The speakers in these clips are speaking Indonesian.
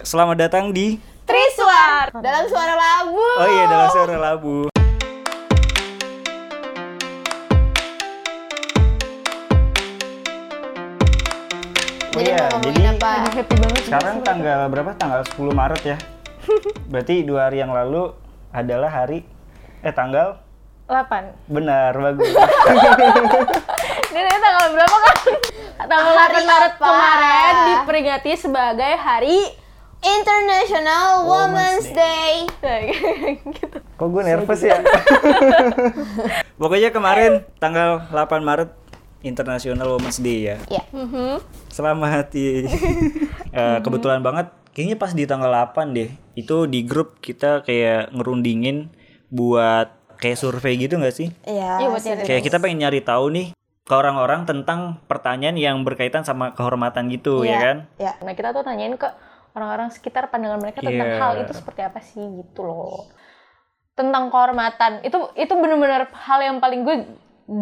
Selamat datang di Triswar dalam suara labu. Oh iya dalam suara labu. Oh Jadi iya, jadi apa? happy banget sekarang tanggal berapa? Tanggal 10 Maret ya. Berarti dua hari yang lalu adalah hari eh tanggal 8 benar bagus. ini tanggal berapa kan? tanggal Hari 8 Maret apa? kemarin diperingati sebagai hari International Women's Women's Day. gitu. Kok gue nervous ya? Pokoknya kemarin tanggal 8 Maret International Women's Day ya. Ya. Mhm. Selamat ya. Eh, kebetulan banget kayaknya pas di tanggal 8 deh. Itu di grup kita kayak ngerundingin buat kayak survei gitu nggak sih? Iya. Iya, buat nyari Kayak kita pengen nyari tahu nih ke orang-orang tentang pertanyaan yang berkaitan sama kehormatan gitu ya Iya, kan? Ya. Nah kita tuh tanyain ke orang-orang sekitar pandangan mereka tentang Iya. hal itu seperti apa sih gitu loh. Tentang kehormatan itu itu bener-bener hal yang paling gue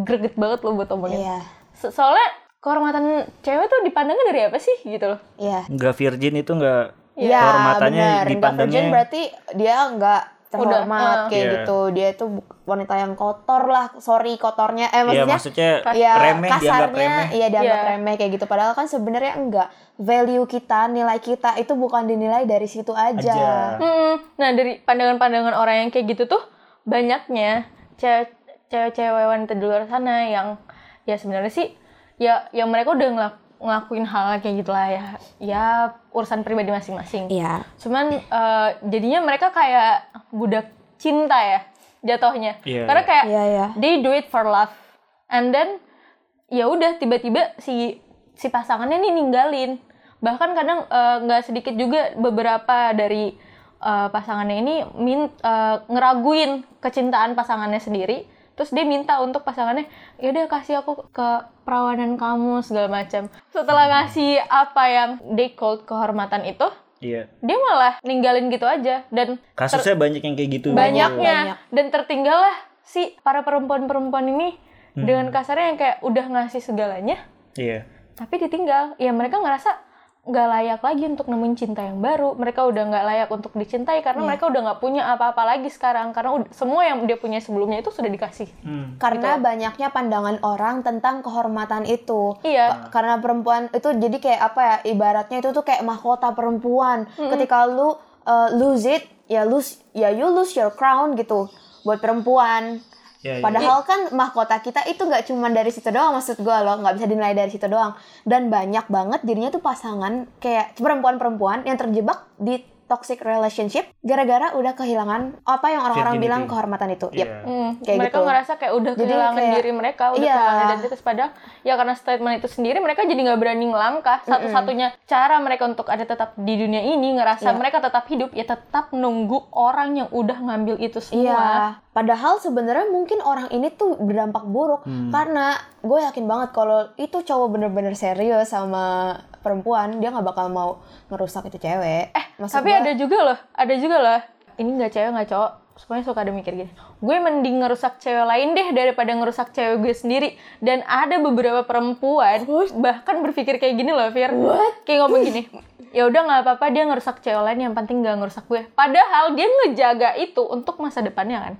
greget banget loh buat omongin. Iya. So- soalnya kehormatan cewek tuh dipandangnya dari apa sih gitu loh. Iya. Nggak virgin itu nggak Iya, kehormatannya. Nggak dipandangnya virgin berarti dia nggak terhormat Udah, uh. kayak Iya. gitu. Dia itu wanita yang kotor lah. Sorry kotornya. Eh Iya maksudnya maksudnya ya remeh dianggap kasarnya remeh. iya dianggap Iya. remeh kayak gitu padahal kan sebenarnya enggak value kita nilai kita itu bukan dinilai dari situ aja, Aja. Hmm, nah dari pandangan-pandangan orang yang kayak gitu tuh banyaknya ce- cewek-cewek wanita di luar sana yang ya sebenarnya sih ya yang mereka udah ngelak- ngelakuin hal kayak gitulah ya ya urusan pribadi masing-masing. iya Cuman eh, jadinya mereka kayak budak cinta ya jatuhnya. Iya. Karena kayak iya iya they do it for love and then ya udah tiba-tiba si si pasangannya nih ninggalin bahkan kadang eh, nggak sedikit juga beberapa dari eh, pasangannya ini min eh, ngeraguin kecintaan pasangannya sendiri terus dia minta untuk pasangannya ya udah kasih aku ke perawanan kamu segala macam setelah ngasih apa yang they called kehormatan itu Iya. dia malah ninggalin gitu aja dan Kasusnya banyak yang kayak gitu. banyaknya Banyak. dan tertinggallah si para perempuan-perempuan ini Hmm. dengan kasarnya yang kayak udah ngasih segalanya Iya. tapi ditinggal ya mereka ngerasa nggak layak lagi untuk nemuin cinta yang baru. Mereka udah nggak layak untuk dicintai karena mereka udah nggak punya apa-apa lagi sekarang. Karena semua yang dia punya sebelumnya itu sudah dikasih. Hmm. karena banyaknya pandangan orang tentang kehormatan itu. Iya. Karena perempuan itu jadi kayak apa ya ibaratnya itu tuh kayak mahkota perempuan. Ketika lu uh, lose it ya lose ya you lose your crown gitu buat perempuan Iya, iya. padahal kan mahkota kita itu nggak cuma dari situ doang maksud gue loh nggak bisa dinilai dari situ doang dan banyak banget jadinya tuh pasangan kayak perempuan-perempuan yang terjebak di toxic relationship gara-gara udah kehilangan apa yang orang-orang Virginity. bilang kehormatan itu Iya. Yep. Hmm, Kayak mereka gitu. ngerasa kayak udah Jadi kehilangan kayak- diri mereka, udah Iya. kehilangan identitas padahal ya karena statement itu sendiri mereka jadi nggak berani ngelangkah. Satu-satunya cara mereka untuk ada tetap di dunia ini ngerasa Iya. mereka tetap hidup ya tetap nunggu orang yang udah ngambil itu semua. Iya, padahal sebenarnya mungkin orang ini tuh berdampak buruk Hmm. karena gue yakin banget kalau itu cowok bener-bener serius sama perempuan dia nggak bakal mau ngerusak itu cewek. Eh, Tapi ada juga loh, ada juga loh. Ini nggak cewek nggak cowok, semuanya suka ada mikir gini. Gue mending ngerusak cewek lain deh daripada ngerusak cewek gue sendiri. Dan ada beberapa perempuan bahkan berpikir kayak gini loh, Fir. Kayak ngomong gini. Ya udah nggak apa-apa dia ngerusak cewek lain, yang penting nggak ngerusak gue. Padahal dia ngejaga itu untuk masa depannya kan.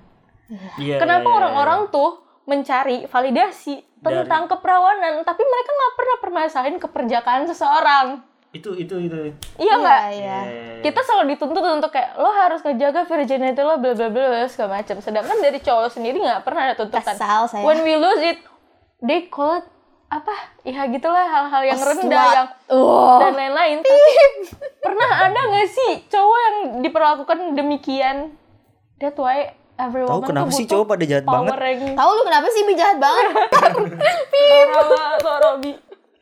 Iya, Kenapa iya, iya, orang-orang tuh mencari validasi tentang keperawanan, tapi mereka nggak pernah permasalahin keperjakaan seseorang. Itu itu itu. Iya nggak? Iya. kita selalu dituntut untuk kayak lo harus ngejaga virginity lo bla bla bla bla, segala macam sedangkan dari cowok sendiri nggak pernah ada tuntutan Kesal saya. when we lose it they call it apa ya gitulah hal-hal yang Oh, rendah slut. yang Oh. dan lain-lain tapi pernah ada nggak sih cowok yang diperlakukan demikian that's why every Tahu woman kenapa tuh sih cowok pada jahat banget? yang Tahu lu kenapa sih Bi jahat banget?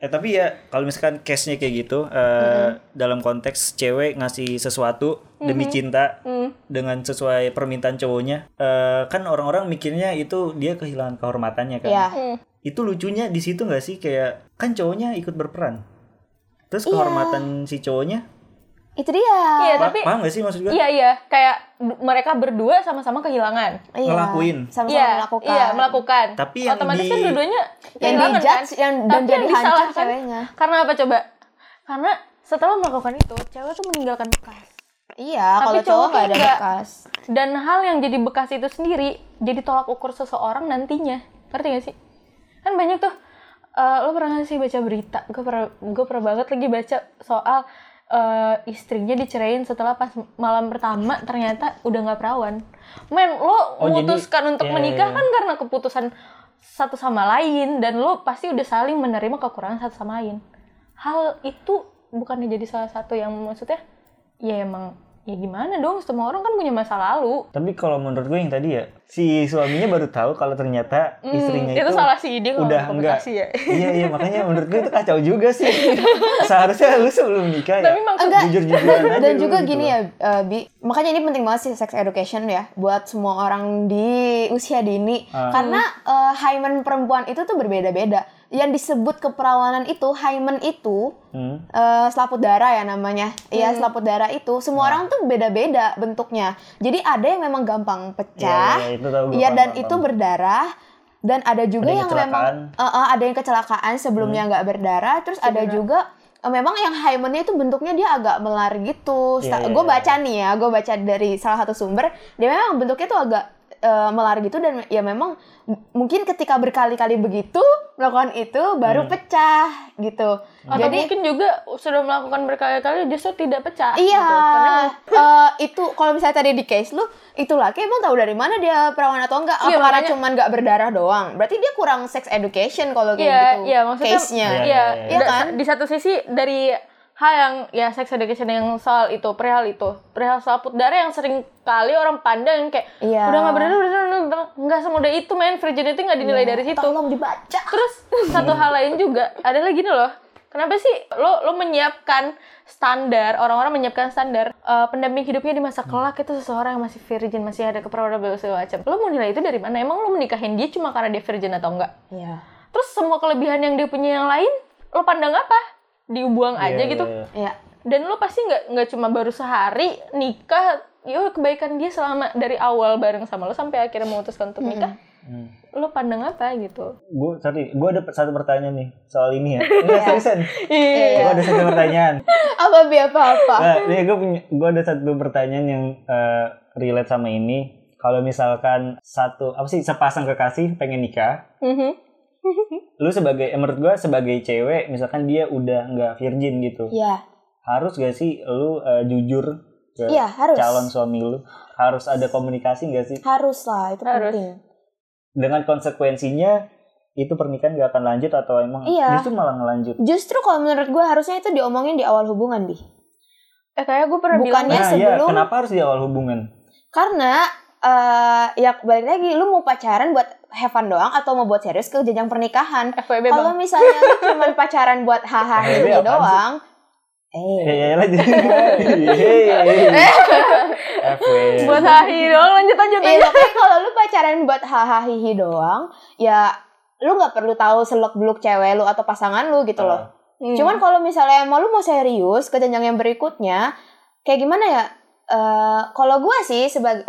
Eh tapi ya kalau misalkan case-nya kayak gitu eh, dalam konteks cewek ngasih sesuatu demi cinta dengan sesuai permintaan cowoknya eh, kan orang-orang mikirnya itu dia kehilangan kehormatannya kan. Iya. Itu lucunya di situ nggak sih kayak kan cowoknya ikut berperan. Terus kehormatan si cowoknya Itu dia. iya tapi paham gak sih maksud gue? iya iya kayak mereka berdua sama-sama kehilangan Iya. Ngelakuin. Sama-sama Iya, melakukan. Iya, melakukan. Tapi yang otomatis di- kan dua-duanya Yang kehilangan dijudge, kan? yang- dan Tapi jadi yang hancur ceweknya. Karena apa coba? Karena setelah melakukan itu cewek tuh meninggalkan bekas Iya, Tapi kalau cowok cowok nggak ada bekas. dan hal yang jadi bekas itu sendiri jadi tolak ukur seseorang nantinya ngerti gak sih kan banyak tuh eh, lo pernah gak sih baca berita gue pernah gue pernah banget lagi baca soal eh, istrinya dicerain setelah pas malam pertama ternyata udah nggak perawan. Men lo Oh, jadi- memutuskan untuk iya, menikah iya. kan karena keputusan satu sama lain dan lo pasti udah saling menerima kekurangan satu sama lain. Hal itu bukannya jadi salah satu yang maksudnya? Ya emang ya gimana dong semua orang kan punya masa lalu Tapi kalau menurut gue yang tadi ya, si suaminya baru tahu kalau ternyata Hmm, istrinya itu, itu, salah sih dia udah enggak. komunikasi ya iya iya makanya menurut gue itu kacau juga sih. Seharusnya lu sebelum nikah ya. tapi maksud Enggak. Jujur-jujuran aja Dan lu juga gitu gini loh. ya, eh, Bi. Makanya ini penting banget sih sex education ya buat semua orang di usia dini. Ah. Karena eh, hymen perempuan itu tuh berbeda-beda. Yang disebut keperawanan itu, hymen itu Hmm. eh, selaput darah ya namanya. Iya, selaput darah itu semua orang tuh beda-beda bentuknya. Jadi ada yang memang gampang pecah. Iya, iya, itu Iya, paham, dan paham, itu berdarah. Dan ada juga Ada yang yang, memang. Hmm. eh, eh, ada yang kecelakaan sebelumnya nggak berdarah. Terus ada juga eh, memang yang hymennya itu bentuknya dia agak melar gitu. Iya, iya, gue iya. baca nih ya, gue baca dari salah satu sumber, dia memang bentuknya tuh agak eh, melar gitu dan ya memang mungkin ketika berkali-kali begitu melakukan itu baru Hmm. pecah gitu. atau Jadi mungkin juga sudah melakukan berkali-kali justru tidak pecah Iya, gitu. karena eh, itu kalau misalnya tadi di case lu, itu laki emang tahu dari mana dia perawan atau enggak? Apa Iya, karena makanya- cuman nggak berdarah doang? Berarti dia kurang sex education kalau kayak Iya, gitu. iya, maksudnya- case-nya. Iya, Iya, iya, iya. da- kan? Di satu sisi dari hal yang ya sex education yang soal itu, perihal itu, perihal selaput darah yang sering kali orang pandang kayak Iya. udah nggak berdarah, udah nggak semudah itu main virginity nggak dinilai dari situ. Tolong dibaca. Terus satu hal lain juga adalah gini loh. Kenapa sih lo lo menyiapkan standar orang-orang menyiapkan standar eh, pendamping hidupnya di masa kelak itu seseorang yang masih virgin masih ada keperawanan segala macam. Lo mau nilai itu dari mana? Emang lo menikahin dia cuma karena dia virgin atau enggak? Iya. Terus semua kelebihan yang dia punya yang lain lo pandang apa? Dibuang aja Iya, gitu. iya, iya. Iya. Dan lo pasti nggak nggak cuma baru sehari nikah, yo kebaikan dia selama dari awal bareng sama lo sampai akhirnya memutuskan untuk nikah. Hmm. Lo pandang apa gitu? Gue sorry, gue ada satu pertanyaan nih soal ini ya. Enggak seriusan. Iya. Gue ada satu pertanyaan. Apa bi apa apa? Nah, nih gue punya, gue ada satu pertanyaan yang eh, relate sama ini. Kalau misalkan satu apa sih sepasang kekasih pengen nikah, Mhm. lu sebagai eh, menurut gue sebagai cewek, misalkan dia udah nggak virgin gitu, Iya. harus gak sih lu eh, jujur ke Iya, harus. calon suami lu? Harus ada komunikasi gak sih? Harus lah, itu Harus. penting. Dengan konsekuensinya itu pernikahan gak akan lanjut atau emang Iya. justru malah ngelanjut? Justru kalau menurut gue harusnya itu diomongin di awal hubungan, Bi. Eh kayak gue pernah bilang Bukannya Nah, iya, sebelum kenapa harus di awal hubungan? Karena eh ya balik lagi lu mau pacaran buat have fun doang atau mau buat serius ke jenjang pernikahan. Kalau misalnya lu cuman pacaran buat hahaha sih? doang. Ya, Eh. ya, lanjut. FW. Buat hahi dong lanjut lanjut Iya, lanjut. makanya kalau lu pacaran buat hahaha hihi doang, ya lu nggak perlu tahu seluk beluk cewek lu atau pasangan lu gitu loh. Hmm. Cuman kalau misalnya mau lu mau serius ke jenjang yang berikutnya, kayak gimana ya? Eh kalau gue sih sebagai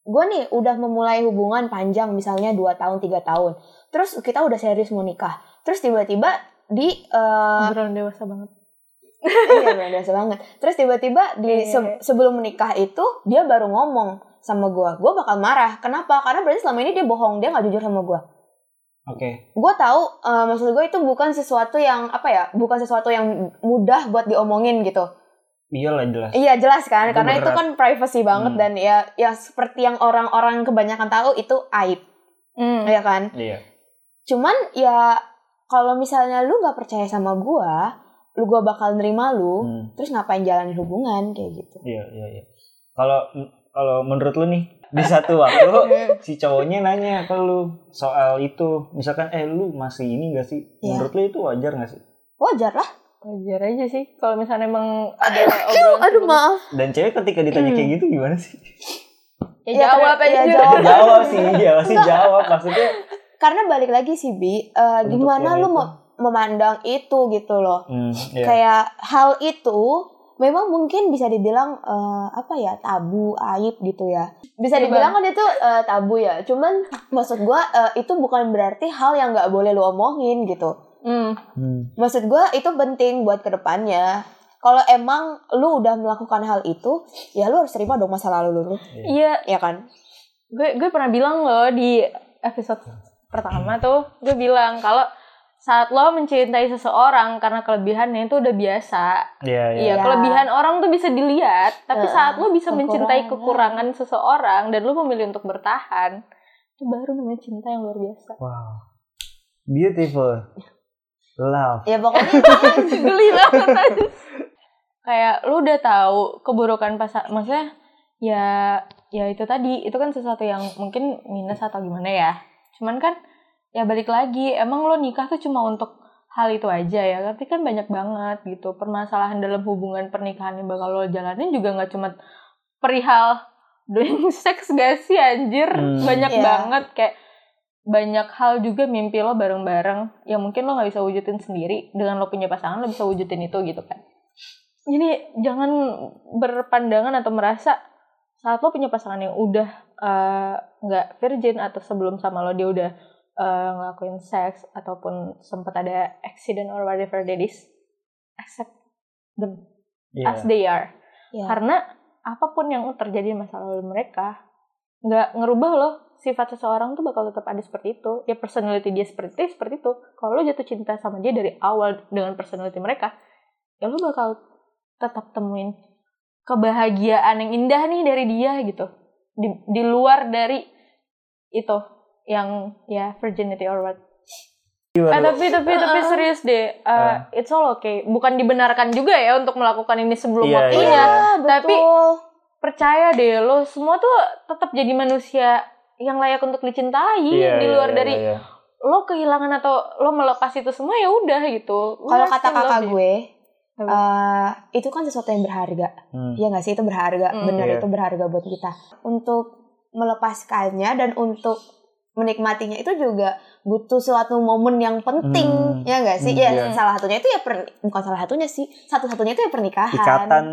gue nih udah memulai hubungan panjang misalnya 2 tahun 3 tahun. Terus kita udah serius mau nikah. Terus tiba-tiba di Obrolan dewasa banget. iya luar biasa banget. Terus tiba-tiba di Iya, se- iya. sebelum menikah itu dia baru ngomong sama gue, gue bakal marah. Kenapa? Karena berarti selama ini dia bohong, dia nggak jujur sama gue. Oke. Gue tahu, eh, maksud gue itu bukan sesuatu yang apa ya, bukan sesuatu yang mudah buat diomongin gitu. Iyalah jelas. Iya jelas kan, Itu karena itu berat. kan privacy banget Hmm. dan ya, ya seperti yang orang-orang kebanyakan tahu itu aib, Hmm. ya kan. Iya. Cuman ya kalau misalnya lu nggak percaya sama gue, lu gue bakal nerima lu, Hmm. terus ngapain jalanin hubungan kayak gitu. Iya, iya, iya. Kalau kalau menurut lu nih di satu waktu si cowoknya nanya ke lu soal itu, misalkan eh lu masih ini gak sih? Iya. Menurut lu itu wajar gak sih? Wajar lah. Wajar aja sih kalau misalnya emang ada obrolan Aduh maaf. Dan cewek ketika ditanya Hmm. kayak gitu gimana sih? Ya, Ya, jawab ter- aja ya, jawab. jawab sih, ya pasti jawab maksudnya. Karena balik lagi sih Bi, eh, Untuk gimana lu itu. mau memandang itu gitu loh. Hmm, iya. Kayak hal itu memang mungkin bisa dibilang eh, apa ya tabu aib gitu ya. Bisa Iya, dibilang kan itu eh, tabu ya. Cuman maksud gua eh, itu bukan berarti hal yang nggak boleh lu omongin gitu. Hmm. Hmm. Maksud gua itu penting buat ke depannya. kalau emang lu udah melakukan hal itu, ya lu harus terima dong masa lalu lu, Iya, ya kan? gue gue pernah bilang loh di episode pertama tuh gue bilang kalau saat lo mencintai seseorang karena kelebihannya itu udah biasa Iya, iya. Iya, Iya. kelebihan orang tuh bisa dilihat, tapi Heeh, saat lo bisa mencintai kekurangan. kekurangan seseorang dan lo memilih untuk bertahan, itu baru namanya cinta yang luar biasa. Wow. Beautiful. Love. Ya pokoknya Geli banget aja. Kayak lu udah tahu keburukan pasangan, maksudnya ya ya itu tadi, itu kan sesuatu yang mungkin minus atau gimana ya. Cuman kan ya balik lagi, emang lo nikah tuh cuma untuk hal itu aja ya, tapi kan banyak banget gitu. Permasalahan dalam hubungan pernikahan yang bakal lo jalanin juga nggak cuma perihal doing sex gak sih anjir, Hmm. banyak Iya. banget kayak banyak hal juga mimpi lo bareng-bareng. Yang mungkin lo nggak bisa wujudin sendiri. Dengan lo punya pasangan lo bisa wujudin itu gitu kan. Jadi jangan berpandangan atau merasa saat lo punya pasangan yang udah eh, nggak virgin atau sebelum sama lo dia udah eh, ngelakuin seks ataupun sempat ada accident or whatever that is accept them Iya. as they are. Ya. karena apa pun yang terjadi di masa lalu mereka nggak ngerubah loh sifat seseorang tuh bakal tetap ada seperti itu. Ya personality dia seperti itu seperti itu. Kalau lo jatuh cinta sama dia dari awal dengan personality mereka ya lo bakal tetap temuin kebahagiaan yang indah nih dari dia gitu. Di, di luar dari itu yang ya virginity or what. Eh, tapi tapi tapi serius deh, uh, it's all okay. Bukan dibenarkan juga ya untuk melakukan ini sebelum Iya, waktunya. Iya, Tapi betul. percaya deh lo semua tuh tetap jadi manusia yang layak untuk dicintai Iya, di iya, luar iya, dari iya. lo kehilangan atau lo melepas itu semua ya udah gitu Kalau kata kakak gue, eh, itu kan sesuatu yang berharga. Hmm. Iya nggak sih itu berharga, Hmm. benar Iya. itu berharga buat kita. Untuk melepaskannya dan untuk menikmatinya itu juga butuh suatu momen yang penting, Hmm. ya nggak sih? Hmm, ya iya. salah satunya itu ya per, bukan salah satunya sih, satu-satunya itu ya pernikahan. Ikatan.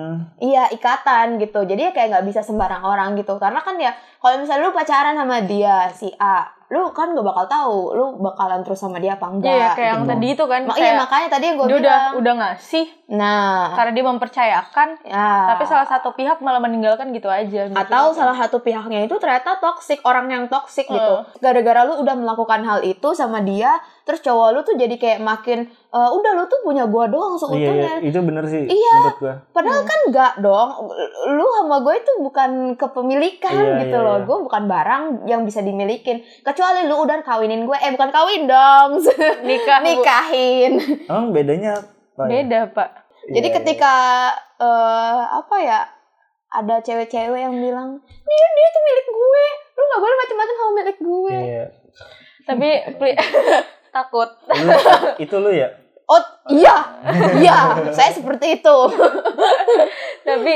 Iya ikatan gitu. Jadi ya kayak nggak bisa sembarang orang gitu. Karena kan ya kalau misalnya lu pacaran sama dia si A, lu kan gak bakal tahu lu bakalan terus sama dia apa enggak. Iya kayak yang gitu. tadi itu kan Ma- iya makanya tadi yang gue dia udah bilang. udah ngasih Nah, karena dia mempercayakan ya. tapi salah satu pihak malah meninggalkan gitu aja atau salah satu pihaknya itu ternyata toksik orang yang toksik gitu Hmm. gara-gara lu udah melakukan hal itu sama dia terus cowok lu tuh jadi kayak makin "Eh, udah lu tuh punya gua doang Iya, iya, seutuhnya itu bener sih Iya. menurut gua. padahal kan enggak dong. Lu sama gue itu bukan kepemilikan Iya, gitu iya, loh. iya. gue bukan barang yang bisa dimilikin. Kecuali lu udah kawinin gue eh bukan kawin dong. Nikah nikahin. Emang bedanya apa ya? beda pak. Jadi Iya, ketika eh, apa ya ada cewek-cewek yang bilang dia dia tuh milik gue. Lu nggak boleh macam-macam sama milik gue. Iya. Iya. tapi takut Lu, itu lu ya? oh iya iya saya seperti itu tapi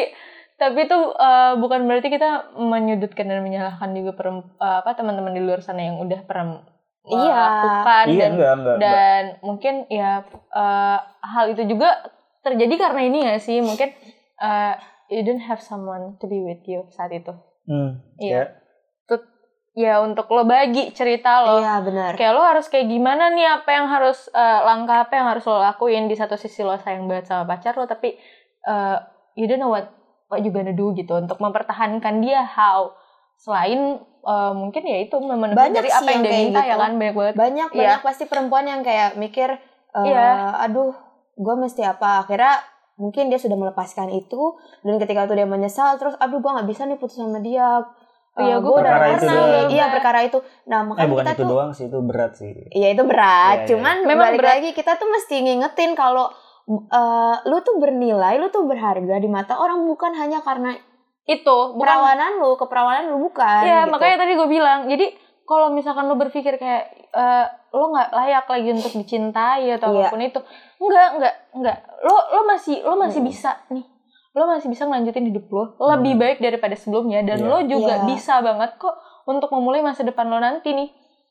tapi itu eh, bukan berarti kita menyudutkan dan menyalahkan juga eh, apa teman-teman di luar sana yang udah pernah Iya. melakukan Iya, dan enggak, enggak. enggak. dan mungkin ya eh, hal itu juga terjadi karena ini gak sih mungkin eh, you don't have someone to be with you saat itu Hmm, Iya. ya. Ya untuk lo bagi cerita lo. Iya benar. Kayak lo harus kayak gimana nih apa yang harus eh, langkah apa yang harus lo lakuin? Di satu sisi lo sayang banget sama pacar lo tapi eh, you don't know what what you gonna do gitu untuk mempertahankan dia how. Selain eh, mungkin ya itu memenuhi Banyak dari apa yang yang dia kayak minta ya gitu. kan? Banyak banget. Banyak Iya. banyak pasti perempuan yang kayak mikir eh, Iya. aduh gue mesti apa? Akhirnya mungkin dia sudah melepaskan itu dan ketika itu dia menyesal terus aduh gue nggak bisa nih putus sama dia Iya, Eh, udah perkara itu pernah doang. nih. iya perkara itu nah Eh makanya bukan kita itu tuh doang sih, itu berat sih. Iya itu berat, Iya, iya. cuman Memang balik berat. lagi kita tuh mesti ngingetin kalau eh, lu tuh bernilai, lu tuh berharga di mata orang bukan hanya karena itu bukan perawanan lu, keperawanan lu bukan. ya gitu. makanya tadi gue bilang jadi kalau misalkan lo berpikir kayak eh, lo nggak layak lagi untuk dicintai atau Iya. apa pun itu enggak enggak enggak lo lo masih lo masih Mm. bisa nih lo masih bisa ngelanjutin hidup lo lebih Hmm. baik daripada sebelumnya dan Iya. lo juga Iya. bisa banget kok untuk memulai masa depan lo nanti nih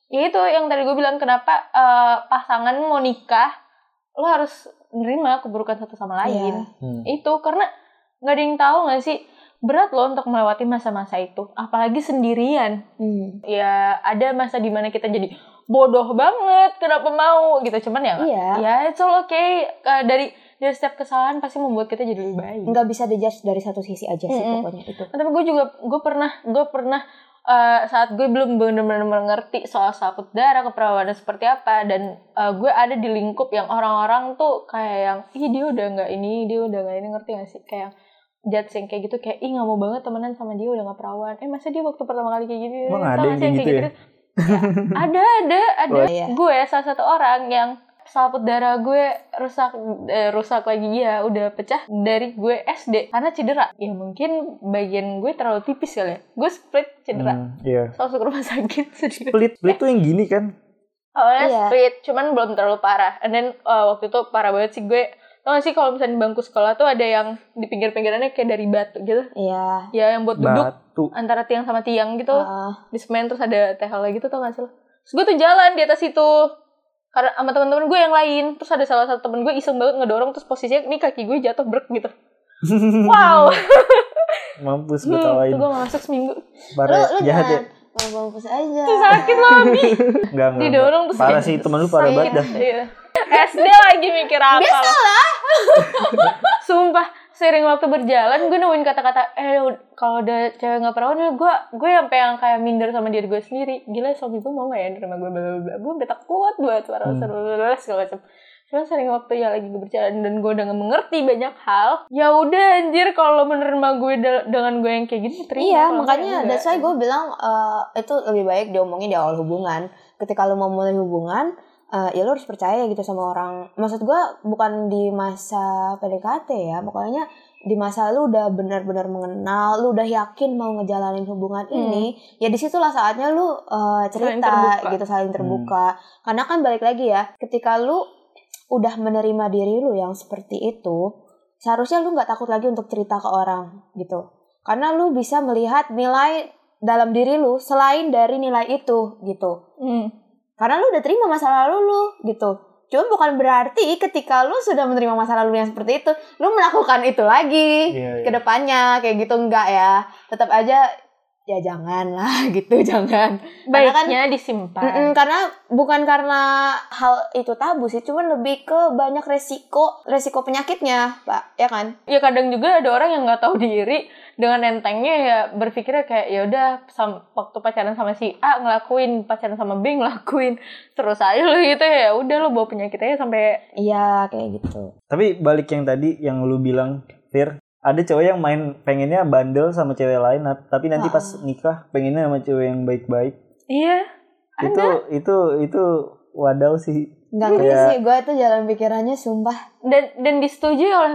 ya itu yang tadi gue bilang kenapa eh, pasangan mau nikah lo harus menerima keburukan satu sama lain Iya. Hmm. itu karena nggak ada yang tahu nggak sih berat loh untuk melewati masa-masa itu apalagi sendirian Hmm. ya ada masa di mana kita jadi bodoh banget kenapa mau gitu cuman ya Iya. ya it's all okay Eh, dari dari setiap kesalahan pasti membuat kita jadi lebih baik nggak bisa dijudge dari satu sisi aja sih Mm-mm. pokoknya itu tapi gue juga gue pernah gue pernah eh, saat gue belum benar-benar mengerti soal selaput darah keperawanan seperti apa dan eh, gue ada di lingkup yang orang-orang tuh kayak yang ih dia udah nggak ini dia udah nggak ini ngerti gak sih kayak judge yang kayak gitu kayak ih nggak mau banget temenan sama dia udah nggak perawan eh masa dia waktu pertama kali kayak gitu Emang Tau ada yang kayak gitu ya? ada ada ada Oh, iya. gue salah satu orang yang selaput darah gue rusak eh, rusak lagi. Ya udah pecah dari gue SD karena cedera. Ya mungkin bagian gue terlalu tipis kali ya. Gue split cedera. Hmm, iya. masuk ke rumah sakit sedih Split, split tuh yang gini kan? awalnya Iya. split. Cuman belum terlalu parah. And then uh, waktu itu parah banget sih gue. Tau gak sih kalau misalnya di bangku sekolah tuh ada yang di pinggir-pinggirannya kayak dari batu gitu? Iya. Ya yang buat duduk Batu. antara tiang sama tiang gitu. Ah, di semen terus ada tehal gitu tau gak sih lo? Terus gue tuh jalan di atas itu karena sama teman-teman gue yang lain. Terus ada salah satu temen gue iseng banget ngedorong terus posisinya ini kaki gue jatuh brek gitu. Wow. Mampus gue hmm, tawain. tuh gue gak masuk seminggu. Lu Parah, lu jahat ya. mampus aja. Terus sakit loh Bi Enggak, enggak. didorong terus Parah sih, temen lu parah banget dah. Iya. SD lagi mikir apa? Biasalah. Sumpah Sering waktu berjalan gue nemuin kata-kata eh kalau ada cewek nggak perawan ya gue gue sampai yang kayak minder sama diri gue sendiri gila suami gue mau gak ya nerima gue bla bla bla gue udah kuat buat suara Hmm. suara segala macam Cuman sering waktu ya lagi gue berjalan dan gue udah gak mengerti banyak hal ya udah anjir kalau lo menerima gue da- dengan gue yang kayak gini terima Iya, makanya that's why gue bilang eh, itu lebih baik diomongin di awal hubungan. Ketika lu mau mulai hubungan, eh, ya lu harus percaya gitu sama orang. Maksud gue bukan di masa PDKT ya, pokoknya di masa lu udah benar-benar mengenal, lu udah yakin mau ngejalanin hubungan ini, ya di situlah saatnya lu Saling cerita terbuka. gitu, saling terbuka. Karena kan balik lagi ya, ketika lu udah menerima diri lu yang seperti itu, seharusnya lu nggak takut lagi untuk cerita ke orang gitu karena lu bisa melihat nilai dalam diri lu selain dari nilai itu gitu Hmm. Karena lu udah terima masa lalu lu gitu cuma bukan berarti ketika lu sudah menerima masa lalu yang seperti itu lu melakukan itu lagi Iya, iya. ke depannya kayak gitu enggak ya tetap aja ya jangan lah gitu jangan. Karena kan- baiknya disimpan. Mm-mm, karena bukan karena hal itu tabu sih cuman lebih ke banyak resiko resiko penyakitnya pak ya kan? Ya kadang juga ada orang yang nggak tahu diri dengan entengnya ya berpikirnya kayak ya udah waktu pacaran sama si A ngelakuin pacaran sama B ngelakuin terus aja lo gitu ya udah lo bawa penyakit aja sampai iya kayak gitu. Tapi balik yang tadi yang lu bilang, Fir, ada cowok yang main pengennya bandel sama cewek lain, tapi nanti pas Ah. nikah pengennya sama cewek yang baik-baik. iya Itu itu itu wadaw sih. nggak ngerti Kayak- sih gue itu jalan pikirannya sumpah dan dan disetujui oleh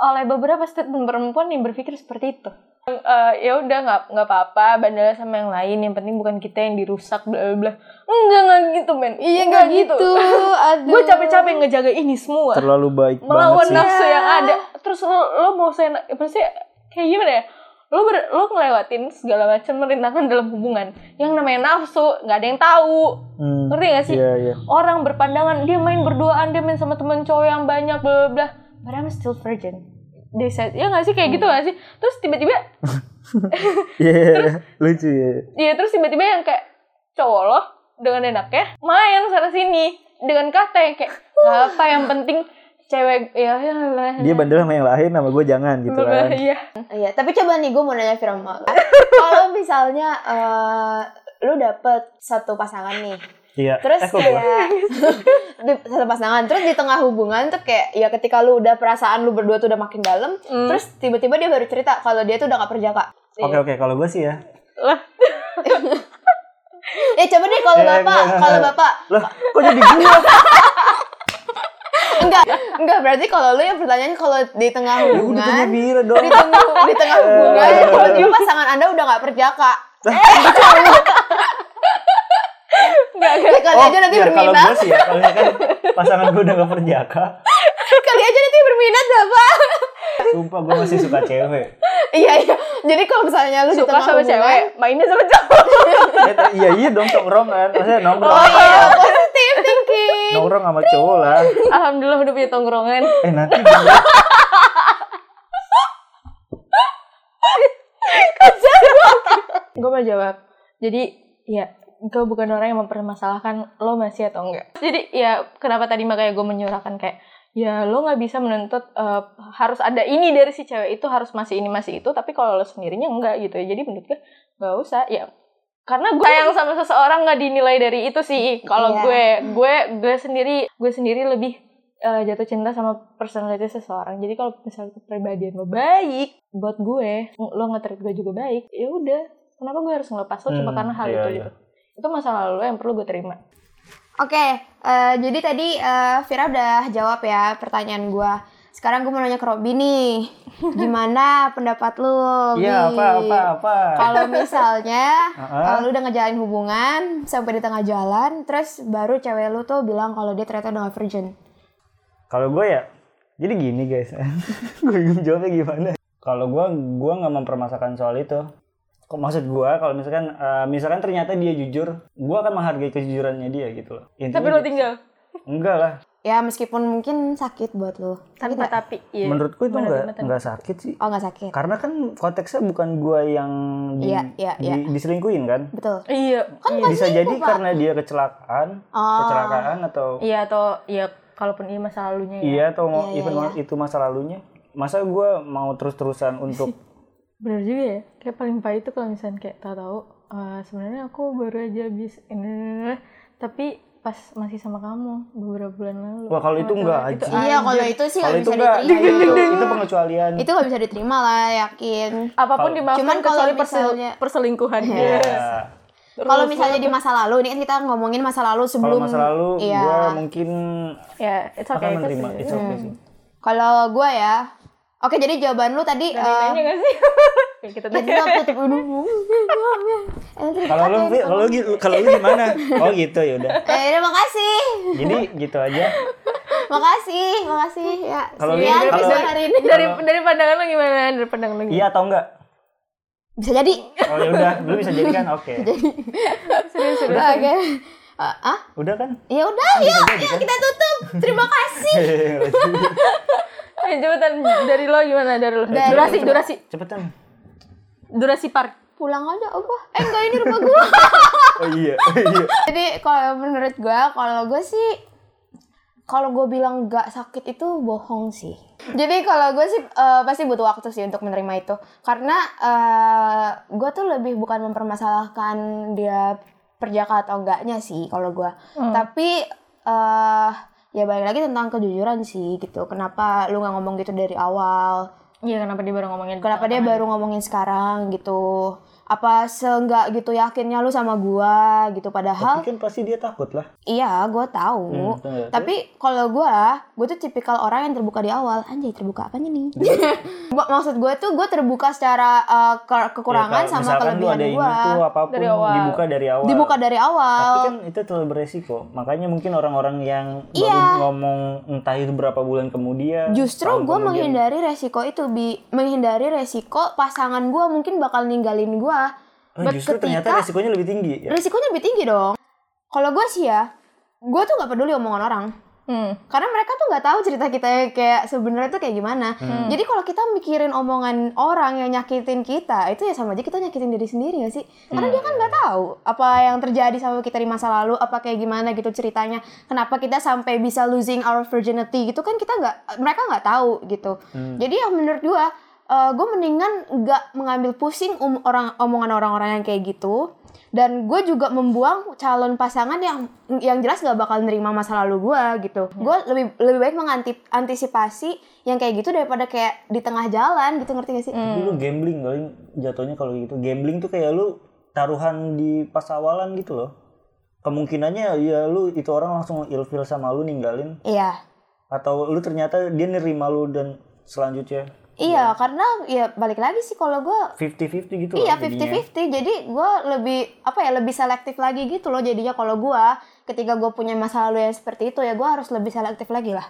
oleh beberapa statement perempuan yang berpikir seperti itu Eh, ya udah nggak nggak apa-apa bandel sama yang lain yang penting bukan kita yang dirusak bla bla bla. Enggak nggak gitu men. Iya nggak gitu. aduh. Gue capek-capek ngejaga ini semua. Terlalu baik melawan banget sih. nafsu Iya. yang ada. Terus lo lo mau saya pasti kayak gimana ya? Lo ber, lo ngelewatin segala macam merintangan dalam hubungan. Yang namanya nafsu nggak ada yang tahu. Hmm, ngerti gak sih? Iya, iya. orang berpandangan dia main berduaan dia main sama temen cowok yang banyak bla bla bla. But I'm still virgin said ya nggak sih kayak gitu gak sih terus tiba-tiba Iya, lucu ya. ya terus tiba-tiba yang kayak cowok lo dengan enaknya main sana sini dengan kata yang kayak nggak apa yang penting cewek ya ya lah Dia bandel sama yang lain sama gue jangan gitu kan. Iya. iya tapi coba nih gue mau nanya Firma kalau misalnya eh, lu dapet satu pasangan nih Iya. terus eh, kayak di, satu pasangan terus di tengah hubungan tuh kayak ya ketika lu udah perasaan lu berdua tuh udah makin dalam Hmm. terus tiba-tiba dia baru cerita kalau dia tuh udah gak perjaka Oke oke kalau gue sih ya. Lah, eh coba deh kalau Eh, bapak kalau bapak Lah, kok jadi gue? enggak enggak berarti kalau lu yang pertanyaannya kalau di tengah Ya udah hubungan Bira dong. di tengah di tengah hubungan Eh. kalau dia pasangan anda udah nggak perjaka enggak ya, kali aja nanti kalau berminat gue sih ya, kalau misalkan pasangan gue udah gak perjaka, kali aja nanti berminat bapak sumpah gue masih suka cewek. iya iya jadi kalau misalnya lu Suka sama hubungan cewek, mainnya sama cowok. T- iya iya dong tongkrongan, maksudnya nongkrong. oh iya positif thinking Nongkrong sama cowok lah. Alhamdulillah udah punya tongkrongan. Eh nanti gue- Gue mau jawab. Jadi, ya, gue bukan orang yang mempermasalahkan lo masih atau enggak. Jadi, ya, kenapa tadi makanya gue menyurahkan kayak, ya lo nggak bisa menuntut eh, harus ada ini dari si cewek itu harus masih ini masih itu tapi kalau lo sendirinya enggak gitu ya. Jadi menurut gue nggak usah ya. Karena gue sayang sama seseorang nggak dinilai dari itu sih. Kalau Iya. gue gue gue sendiri gue sendiri lebih eh, jatuh cinta sama personality seseorang. Jadi kalau misalnya kepribadian lo baik buat gue lo nge-treat gue juga baik ya udah. Kenapa gue harus ngelepas lo? Cuma Hmm, karena hal iya, itu iya. gitu itu masalah lo yang perlu gue terima Oke, eh, jadi tadi eh, Vira udah jawab ya pertanyaan gua. Sekarang gue mau nanya ke Robby nih. Gimana pendapat lu? Iya, apa apa apa. Kalau misalnya kalau lu udah ngejalin hubungan sampai di tengah jalan, terus baru cewek lu tuh bilang kalau dia ternyata udah gak virgin. Kalau gue ya, jadi gini guys, gue bingung jawabnya gimana. Kalau gue, gue nggak mempermasakan soal itu. Kok maksud gue, kalau misalkan, eh, misalkan ternyata dia jujur, gue akan menghargai kejujurannya dia gitu loh. Intinya tapi lo gitu. tinggal Enggak lah. Ya meskipun mungkin sakit buat lu. tanpa tapi iya Menurutku itu enggak enggak sakit sih. Oh nggak sakit. Karena kan konteksnya bukan gue yang di, Iya, iya, di- iya. diselingkuhin kan. Betul. iya Kan iya. Bisa jadi Pak. karena dia kecelakaan, Oh. kecelakaan atau iya atau iya kalaupun ini masa lalunya ya iya atau mau Iya, iya, even iya. itu masa lalunya. Masa gue mau terus-terusan untuk bener juga ya kayak paling pahit itu kalau misalnya kayak tahu-tahu eh, sebenarnya aku baru aja habis ini tapi pas masih sama kamu beberapa bulan lalu Wah, kalau itu enggak, anjing. Iya kalau itu sih kalau nggak itu bisa enggak diterima. itu, itu pengecualian. Itu nggak bisa diterima lah yakin. apa pun Kalau- dimaafkan Cuman kalau kecuali misalnya- perselingkuhan Iya. Yes. Kalau misalnya di masa lalu, ini kan kita ngomongin masa lalu Kalau sebelum. masa lalu Iya. gue mungkin ya it's akan okay itu menerima. sih. It's okay sih. Kalau gue ya, oke jadi jawaban lu tadi. Eh, yang nanya gak sih kayak kita ya tutup dulu. Eh, terus Kalau lu, ya? kalau lu, kalau lu gimana? Oh gitu ya udah. Eh, udah makasih, Jadi gitu aja. makasih, makasih ya. Kalau kalau- episode hari ini. dari dari pandangan lo gimana dari pandangan lo gimana Iya atau enggak? Bisa jadi. Oh ya udah, lu bisa jadi kan? Oke. serius serius Oke. Eh, ah? Udah kan? Ya udah, yuk, yuk kita tutup. Terima kasih. Eh, cepetan dari lo gimana dari lo Dari- durasi durasi Cepetan. durasi part Pulang aja, oh gua. Eh enggak ini rumah gua. Oh iya, oh iya. Jadi kalau menurut gue, kalau gue sih, kalau gue bilang gak sakit itu bohong sih. Jadi kalau gue sih eh, pasti butuh waktu sih untuk menerima itu. Karena eh, gue tuh lebih bukan mempermasalahkan dia perjaka atau enggaknya sih kalau gue. Tapi eh ya balik lagi tentang kejujuran sih gitu. Kenapa lu nggak ngomong gitu dari awal? iya kenapa dia baru ngomongin Kenapa dia baru ngomongin sekarang gitu? Apa seenggak gitu yakinnya lu sama gua gitu padahal Tapi kan pasti dia takut lah. Iya, gue tahu. Hmm, betul. Tapi kalau gue, gue tuh tipikal orang yang terbuka di awal. Anjay, terbuka apanya nih? Mak- Maksud gue tuh gue terbuka secara uh, ke- kekurangan Ya, sama kelebihan ada ini gue. tuh apa pun Dari awal. dibuka dari awal. Dibuka dari Tapi awal. kan itu terlalu beresiko. Makanya mungkin orang-orang yang Iya. baru ngomong entah itu berapa bulan kemudian. Justru gue kemudian. menghindari resiko itu, bi menghindari resiko pasangan gue mungkin bakal ninggalin gue. Oh, But justru ternyata ketika- resikonya lebih tinggi. Ya? Resikonya lebih tinggi dong. Kalau gue sih ya, gue tuh nggak peduli omongan orang. hmm. karena mereka tuh nggak tahu cerita kita kayak sebenarnya tuh kayak gimana. Hmm. Jadi kalau kita mikirin omongan orang yang nyakitin kita, itu ya sama aja kita nyakitin diri sendiri gak sih? Karena dia kan nggak tahu apa yang terjadi sama kita di masa lalu, apa kayak gimana gitu ceritanya. Kenapa kita sampai bisa losing our virginity gitu kan kita nggak, mereka nggak tahu gitu. Jadi yang menurut gua, gue mendingan nggak mengambil pusing um- orang omongan orang-orang yang kayak gitu. Dan gue juga membuang calon pasangan yang yang jelas gak bakal nerima masa lalu gue gitu. Gue lebih lebih baik mengantisipasi yang kayak gitu daripada kayak di tengah jalan gitu. Ngerti gak sih? Tapi lu gambling kali jatuhnya kalau gitu. Gambling tuh kayak lu taruhan di pas awalan gitu loh. Kemungkinannya ya lu itu orang langsung ilfil sama lu ninggalin. Iya. Atau lu ternyata dia nerima lu dan selanjutnya iya karena ya balik lagi sih kalau gue 50-50 gitu Iya loh jadinya. 50-50 jadi gue lebih apa ya lebih selektif lagi gitu loh jadinya kalau gue ketika gue punya masa lalu yang seperti itu ya gue harus lebih selektif lagi lah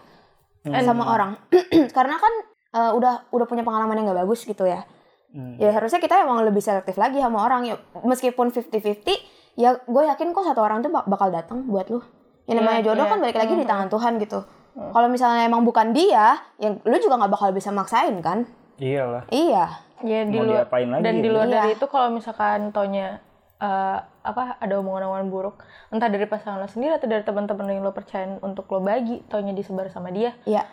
Hmm. sama orang. Karena kan eh, udah udah punya pengalaman yang gak bagus gitu ya. Hmm. ya harusnya kita emang lebih selektif lagi sama orang. Ya meskipun 50-50 ya gue yakin kok satu orang tuh bak- bakal datang buat lu. Yang namanya Iya, jodoh iya. kan balik lagi di tangan Tuhan gitu kalau misalnya emang bukan dia yang lu juga nggak bakal bisa maksain kan Iyalah. iya ya di Mau luar lagi dan di luar Iya. dari itu kalau misalkan tonya eh, apa ada omongan-omongan buruk entah dari pasangan lo sendiri atau dari teman-teman yang lo percayain untuk lo bagi taunya disebar sama dia Iya.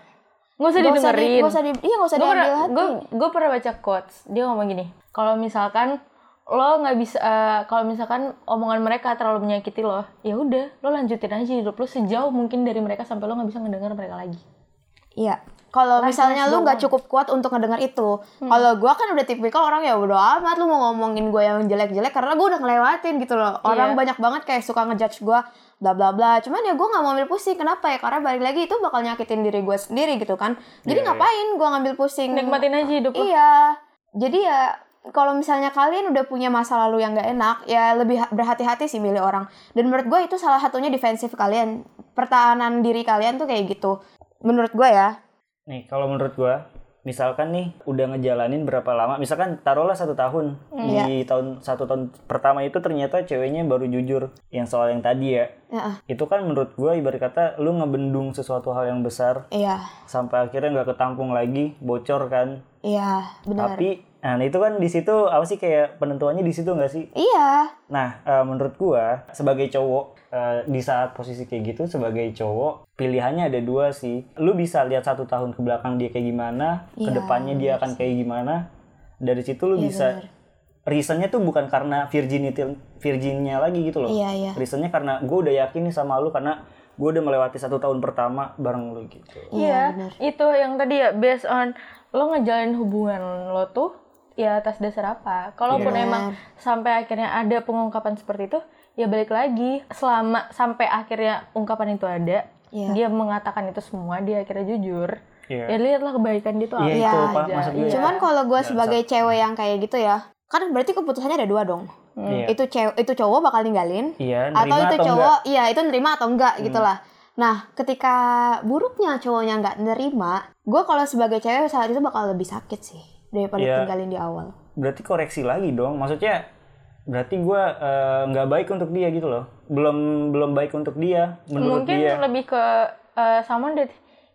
nggak usah Nggak usah di- didengerin nggak usah di- iya nggak usah gue diambil pernah, hati. gue pernah baca quotes dia ngomong gini kalau misalkan lo nggak bisa eh, kalau misalkan omongan mereka terlalu menyakiti lo ya udah lo lanjutin aja hidup lo sejauh mungkin dari mereka sampai lo nggak bisa ngedengar mereka lagi Iya. Kalau misalnya lu nggak cukup kuat untuk ngedengar itu, kalau gua kan udah tipikal orang ya udah amat lu mau ngomongin gue yang jelek-jelek karena gue udah ngelewatin gitu loh. Orang Iya. banyak banget kayak suka ngejudge gua bla bla bla. Cuman ya gue nggak mau ambil pusing. Kenapa ya? Karena balik lagi itu bakal nyakitin diri gue sendiri gitu kan. Jadi Iya, iya. ngapain gua ngambil pusing? nikmatin aja hidup lo Iya. Jadi ya kalau misalnya kalian udah punya masa lalu yang gak enak, ya lebih ha- berhati-hati sih milih orang. Dan menurut gue itu salah satunya defensif kalian. Pertahanan diri kalian tuh kayak gitu. Menurut gue ya. Nih, kalau menurut gua, misalkan nih udah ngejalanin berapa lama, misalkan taruhlah satu tahun di tahun satu tahun pertama itu ternyata ceweknya baru jujur yang soal yang tadi ya. Ya, Itu kan menurut gua ibarat kata lu ngebendung sesuatu hal yang besar iya. sampai akhirnya nggak ketampung lagi, bocor kan. Iya, benar. Tapi nah itu kan di situ apa sih kayak penentuannya di situ nggak sih? Iya. Nah, eh, menurut gua sebagai cowok eh, di saat posisi kayak gitu sebagai cowok pilihannya ada dua sih. Lu bisa lihat satu tahun ke belakang dia kayak gimana, ke Iya, depannya dia akan kayak gimana. Dari situ lu Iya, bisa benar. reasonnya tuh bukan karena virginity virginnya lagi gitu loh. Iya, iya. Reasonnya karena gue udah yakin nih sama lu karena gue udah melewati satu tahun pertama bareng lu gitu. Iya, benar. itu yang tadi ya based on lo ngejalin hubungan lo tuh ya atas dasar apa. Kalaupun Benar. emang sampai akhirnya ada pengungkapan seperti itu, ya balik lagi selama sampai akhirnya ungkapan itu ada, Iya. dia mengatakan itu semua, dia akhirnya jujur. Iya. Ya lihatlah kebaikan dia tuh apa. Iya, Iya, itu Pak, aja. maksud gue. Iya. Cuman kalau gue sebagai cewek yang kayak gitu ya, kan berarti keputusannya ada dua dong. Iya. Itu cewek itu cowok bakal ninggalin Iya, atau itu atau cowok enggak? iya itu nerima atau enggak gitu lah. Nah, ketika buruknya cowoknya nggak nerima, gue kalau sebagai cewek saat itu bakal lebih sakit sih daripada Iya. tinggalin di awal. berarti koreksi lagi dong maksudnya berarti gue nggak baik untuk dia gitu loh belum belum baik untuk dia menurut Mungkin dia lebih ke uh, someone that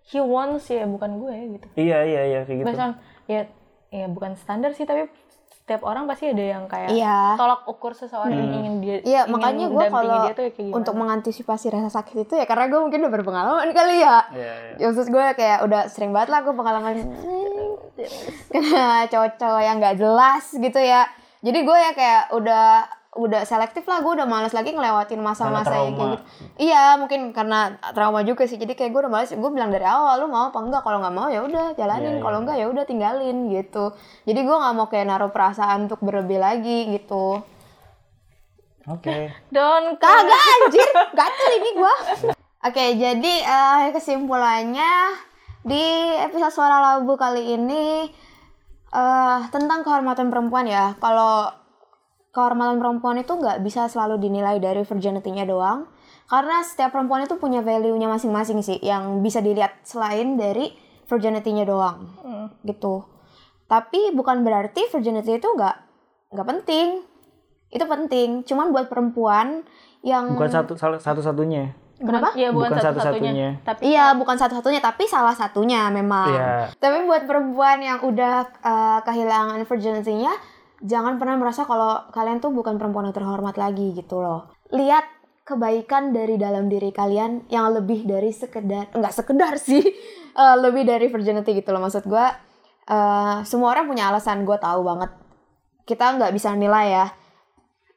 he wants ya, bukan gue gitu. iya iya iya kayak gitu on ya ya bukan standar sih tapi setiap orang pasti ada yang kayak Iya. tolak ukur seseorang yang ingin dia Iya, ingin makanya gue kalau ya untuk mengantisipasi rasa sakit itu ya karena gue mungkin udah berpengalaman kali ya. Iya, iya. Ya khusus gue kayak udah sering banget lah gue pengalaman kena cowok-cowok yang nggak jelas gitu ya. Jadi gue ya kayak udah udah selektif lah gue udah males lagi ngelewatin masa-masa yang kayak gitu. Iya mungkin karena trauma juga sih. Jadi kayak gue udah males. Gue bilang dari awal lu mau apa enggak? Kalau nggak mau ya udah jalanin. Iya, iya. Kalau enggak ya udah tinggalin gitu. Jadi gue nggak mau kayak naruh perasaan untuk berlebih lagi gitu. oke Don't Kagak anjir, gatel ini gua. Oke, jadi eh, kesimpulannya di episode Suara Labu kali ini eh tentang kehormatan perempuan ya. Kalau kehormatan perempuan itu nggak bisa selalu dinilai dari virginity-nya doang. Karena setiap perempuan itu punya value-nya masing-masing sih yang bisa dilihat selain dari virginity-nya doang. Gitu. Tapi bukan berarti virginity itu nggak nggak penting. Itu penting, cuman buat perempuan yang bukan satu satu satunya Kenapa? Iya bukan, Bukan satu-satunya. satu-satunya. Tapi Iya, bukan satu-satunya, tapi salah satunya memang. Iya. Tapi buat perempuan yang udah eh, kehilangan virginity-nya, jangan pernah merasa kalau kalian tuh bukan perempuan yang terhormat lagi gitu loh. Lihat kebaikan dari dalam diri kalian yang lebih dari sekedar, enggak sekedar sih, eh, lebih dari virginity gitu loh. Maksud gue, eh, semua orang punya alasan, gue tahu banget. Kita nggak bisa nilai ya,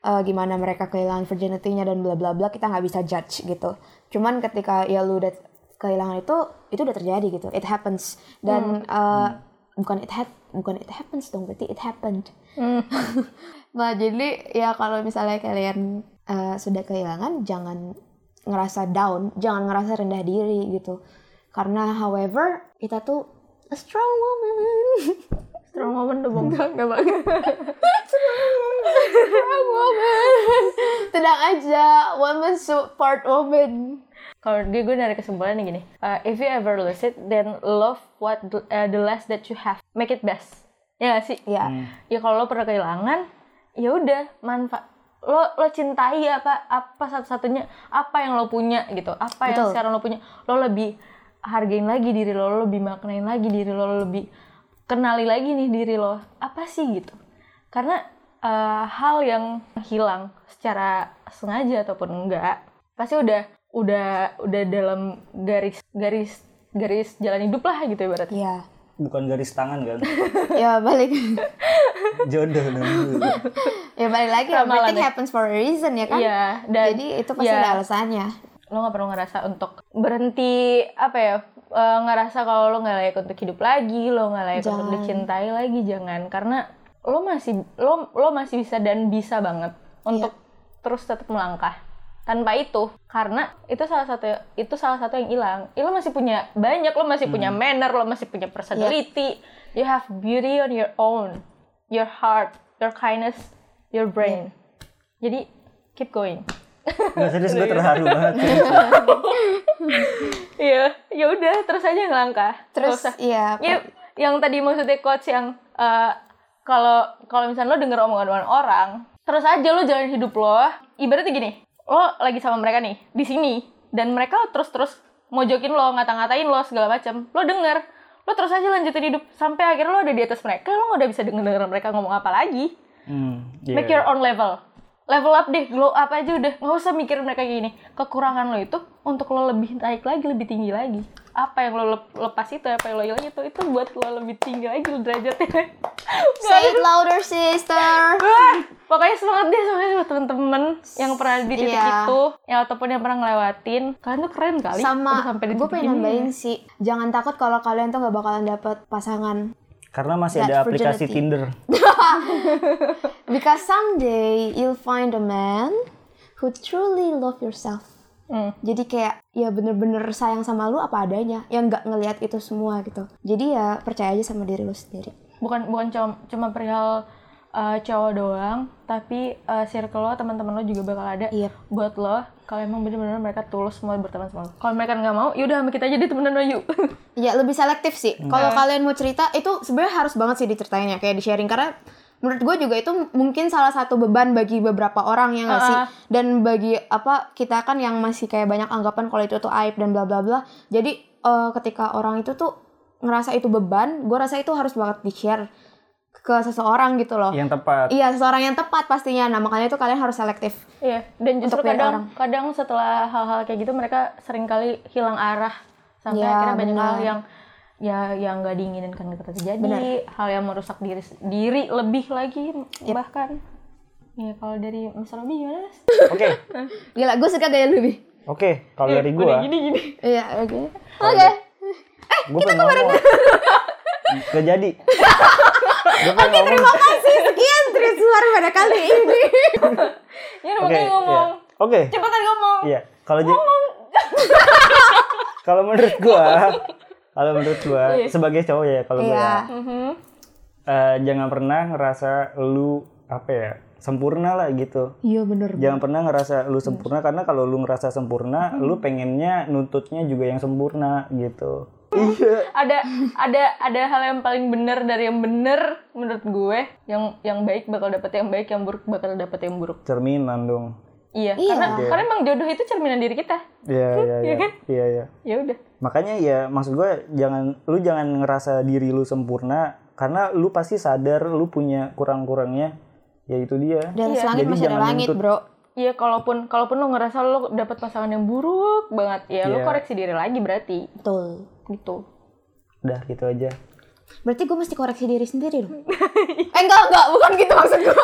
eh, gimana mereka kehilangan virginity-nya dan bla bla bla kita nggak bisa judge gitu. Cuman ketika ya lu udah kehilangan itu itu udah terjadi gitu. It happens dan eh, bukan it hap- bukan it happens dong berarti it happened. nah jadi ya kalau misalnya kalian eh, sudah kehilangan jangan ngerasa down, jangan ngerasa rendah diri gitu. Karena however kita tuh a strong woman. strong woman tuh bang. Enggak banget. Strong woman. Tenang aja, woman support woman. Kalau gue gue dari kesimpulannya gini, uh, if you ever lose it, then love what the, uh, the less that you have, make it best. Ya gak sih? Ya, Ya kalau lo pernah kehilangan, ya udah manfaat lo lo cintai apa apa satu-satunya apa yang lo punya gitu apa yang Betul. sekarang lo punya lo lebih hargain lagi diri lo lo lebih maknain lagi diri lo lo lebih kenali lagi nih diri lo apa sih gitu karena eh, hal yang hilang secara sengaja ataupun enggak pasti udah udah udah dalam garis garis garis jalan hidup lah gitu ibaratnya Iya. Bukan garis tangan kan? Ya balik. Jodoh dong. ya balik lagi. Ramalan Everything ya. happens for a reason ya kan? Iya, dan Jadi itu pasti ya, ada alasannya. lo nggak perlu ngerasa untuk berhenti apa ya eh, ngerasa kalau lo nggak layak untuk hidup lagi lo nggak layak untuk Jangan. dicintai lagi jangan. Karena lo masih lo lo masih bisa dan bisa banget untuk terus tetap melangkah tanpa itu. Karena itu salah satu itu salah satu yang hilang. Ya, lo masih punya banyak lo masih punya manner lo masih punya personality. You have beauty on your own. Your heart your kindness your brain. Jadi keep going Nggak serius gue terharu banget. Iya, ya udah terus aja ngelangkah. Terus iya. Ya, yang tadi maksudnya coach yang eh, kalau kalau misalnya lo denger omongan orang, terus aja lo jalan hidup lo. Ibaratnya gini, lo lagi sama mereka nih di sini dan mereka terus-terus mojokin lo, ngata-ngatain lo segala macam. Lo denger, lo terus aja lanjutin hidup sampai akhirnya lo ada di atas mereka, lo nggak udah bisa denger denger mereka ngomong apa lagi. Hmm, iya. Make your own level. Level up deh, glow up aja udah. Nggak usah mikirin mereka kayak gini. Kekurangan lo itu untuk lo lebih naik lagi, lebih tinggi lagi. Apa yang lo lep- lepas itu, apa yang lo hilang itu, itu buat lo lebih tinggi lagi lo derajatnya. Say it louder sister. Pokoknya semangat deh semangat buat temen-temen yang pernah di titik Iya. itu, yang ataupun yang pernah ngelewatin. Kalian tuh keren kali. udah Sama sampai di gue pengen nambahin sih, jangan takut kalau kalian tuh gak bakalan dapet pasangan. Karena masih That ada aplikasi virginity. Tinder. Because someday you'll find a man who truly love yourself. Hmm. Jadi kayak ya bener-bener sayang sama lu apa adanya, yang nggak ngelihat itu semua gitu. Jadi ya percaya aja sama diri lu sendiri. bukan bukan cuma, cuma perihal uh, cowok doang tapi uh, circle lo teman-teman lo juga bakal ada Iya. buat lo kalau emang bener-bener mereka tulus mau berteman sama lo kalau mereka nggak mau yaudah sama kita aja deh temenan lo yuk Ya lebih selektif sih. Kalau kalian mau cerita itu sebenarnya harus banget sih diceritain ya kayak di sharing karena menurut gue juga itu mungkin salah satu beban bagi beberapa orang ya nggak sih? Dan bagi apa kita kan yang masih kayak banyak anggapan kalau itu tuh aib dan bla bla bla. Jadi eh, ketika orang itu tuh ngerasa itu beban gue rasa itu harus banget di share ke seseorang gitu loh Yang tepat. iya seseorang yang tepat pastinya nah makanya itu kalian harus selektif iya dan justru kadang orang. kadang setelah hal-hal kayak gitu mereka sering kali hilang arah sampai Ya, akhirnya banyak hal yang ya yang nggak diinginkan kita terjadi hal yang merusak diri diri lebih lagi bahkan ya kalau dari Mas Robi gimana Mas? Oke, gila gue suka gaya lu Bi. oke. Kalau dari Udah gua, gini gini iya oke oke gua pengen ngomong. Gak jadi. Pengen ngomong. terima kasih. Sekian Tris Suara pada kali ini. Ya Oke, makanya ngomong. Iya. Oke. cepetan ngomong. Iya, kalau jadi Kalau menurut gua, kalau menurut gua sebagai cowok ya, kalau gua iya. ya, eh, jangan pernah ngerasa lu apa ya sempurna lah gitu. iya bener. Jangan pernah ngerasa lu sempurna karena kalau lu ngerasa sempurna, lu pengennya nuntutnya juga yang sempurna gitu. Iya. ada ada ada hal yang paling benar dari yang benar menurut gue yang yang baik bakal dapet yang baik yang buruk bakal dapet yang buruk Cerminan dong. iya, Iya. karena karena emang jodoh itu cerminan diri kita Iya, iya, iya. kan? Iya, iya. ya udah Makanya ya maksud gue jangan lu jangan ngerasa diri lu sempurna karena lu pasti sadar lu punya kurang-kurangnya. Ya itu dia. di atas langit Jadi masih ada langit nuntut. bro Iya, kalaupun kalaupun lo ngerasa lo dapet pasangan yang buruk banget, ya lo Iya. koreksi diri lagi berarti betul gitu. Udah gitu aja. berarti gue mesti koreksi diri sendiri dong eh enggak enggak bukan gitu maksud gue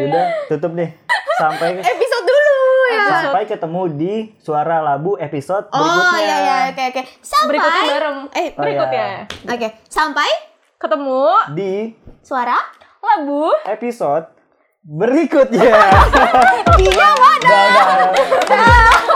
Udah tutup deh. Sampai episode dulu ya sampai ketemu di Suara Labu episode oh berikutnya. iya iya oke oke sampai Berikutnya bareng. eh Oh, Berikutnya iya. oke sampai ketemu Di suara labu episode berikutnya. Dia mana? Dadah. Dadah.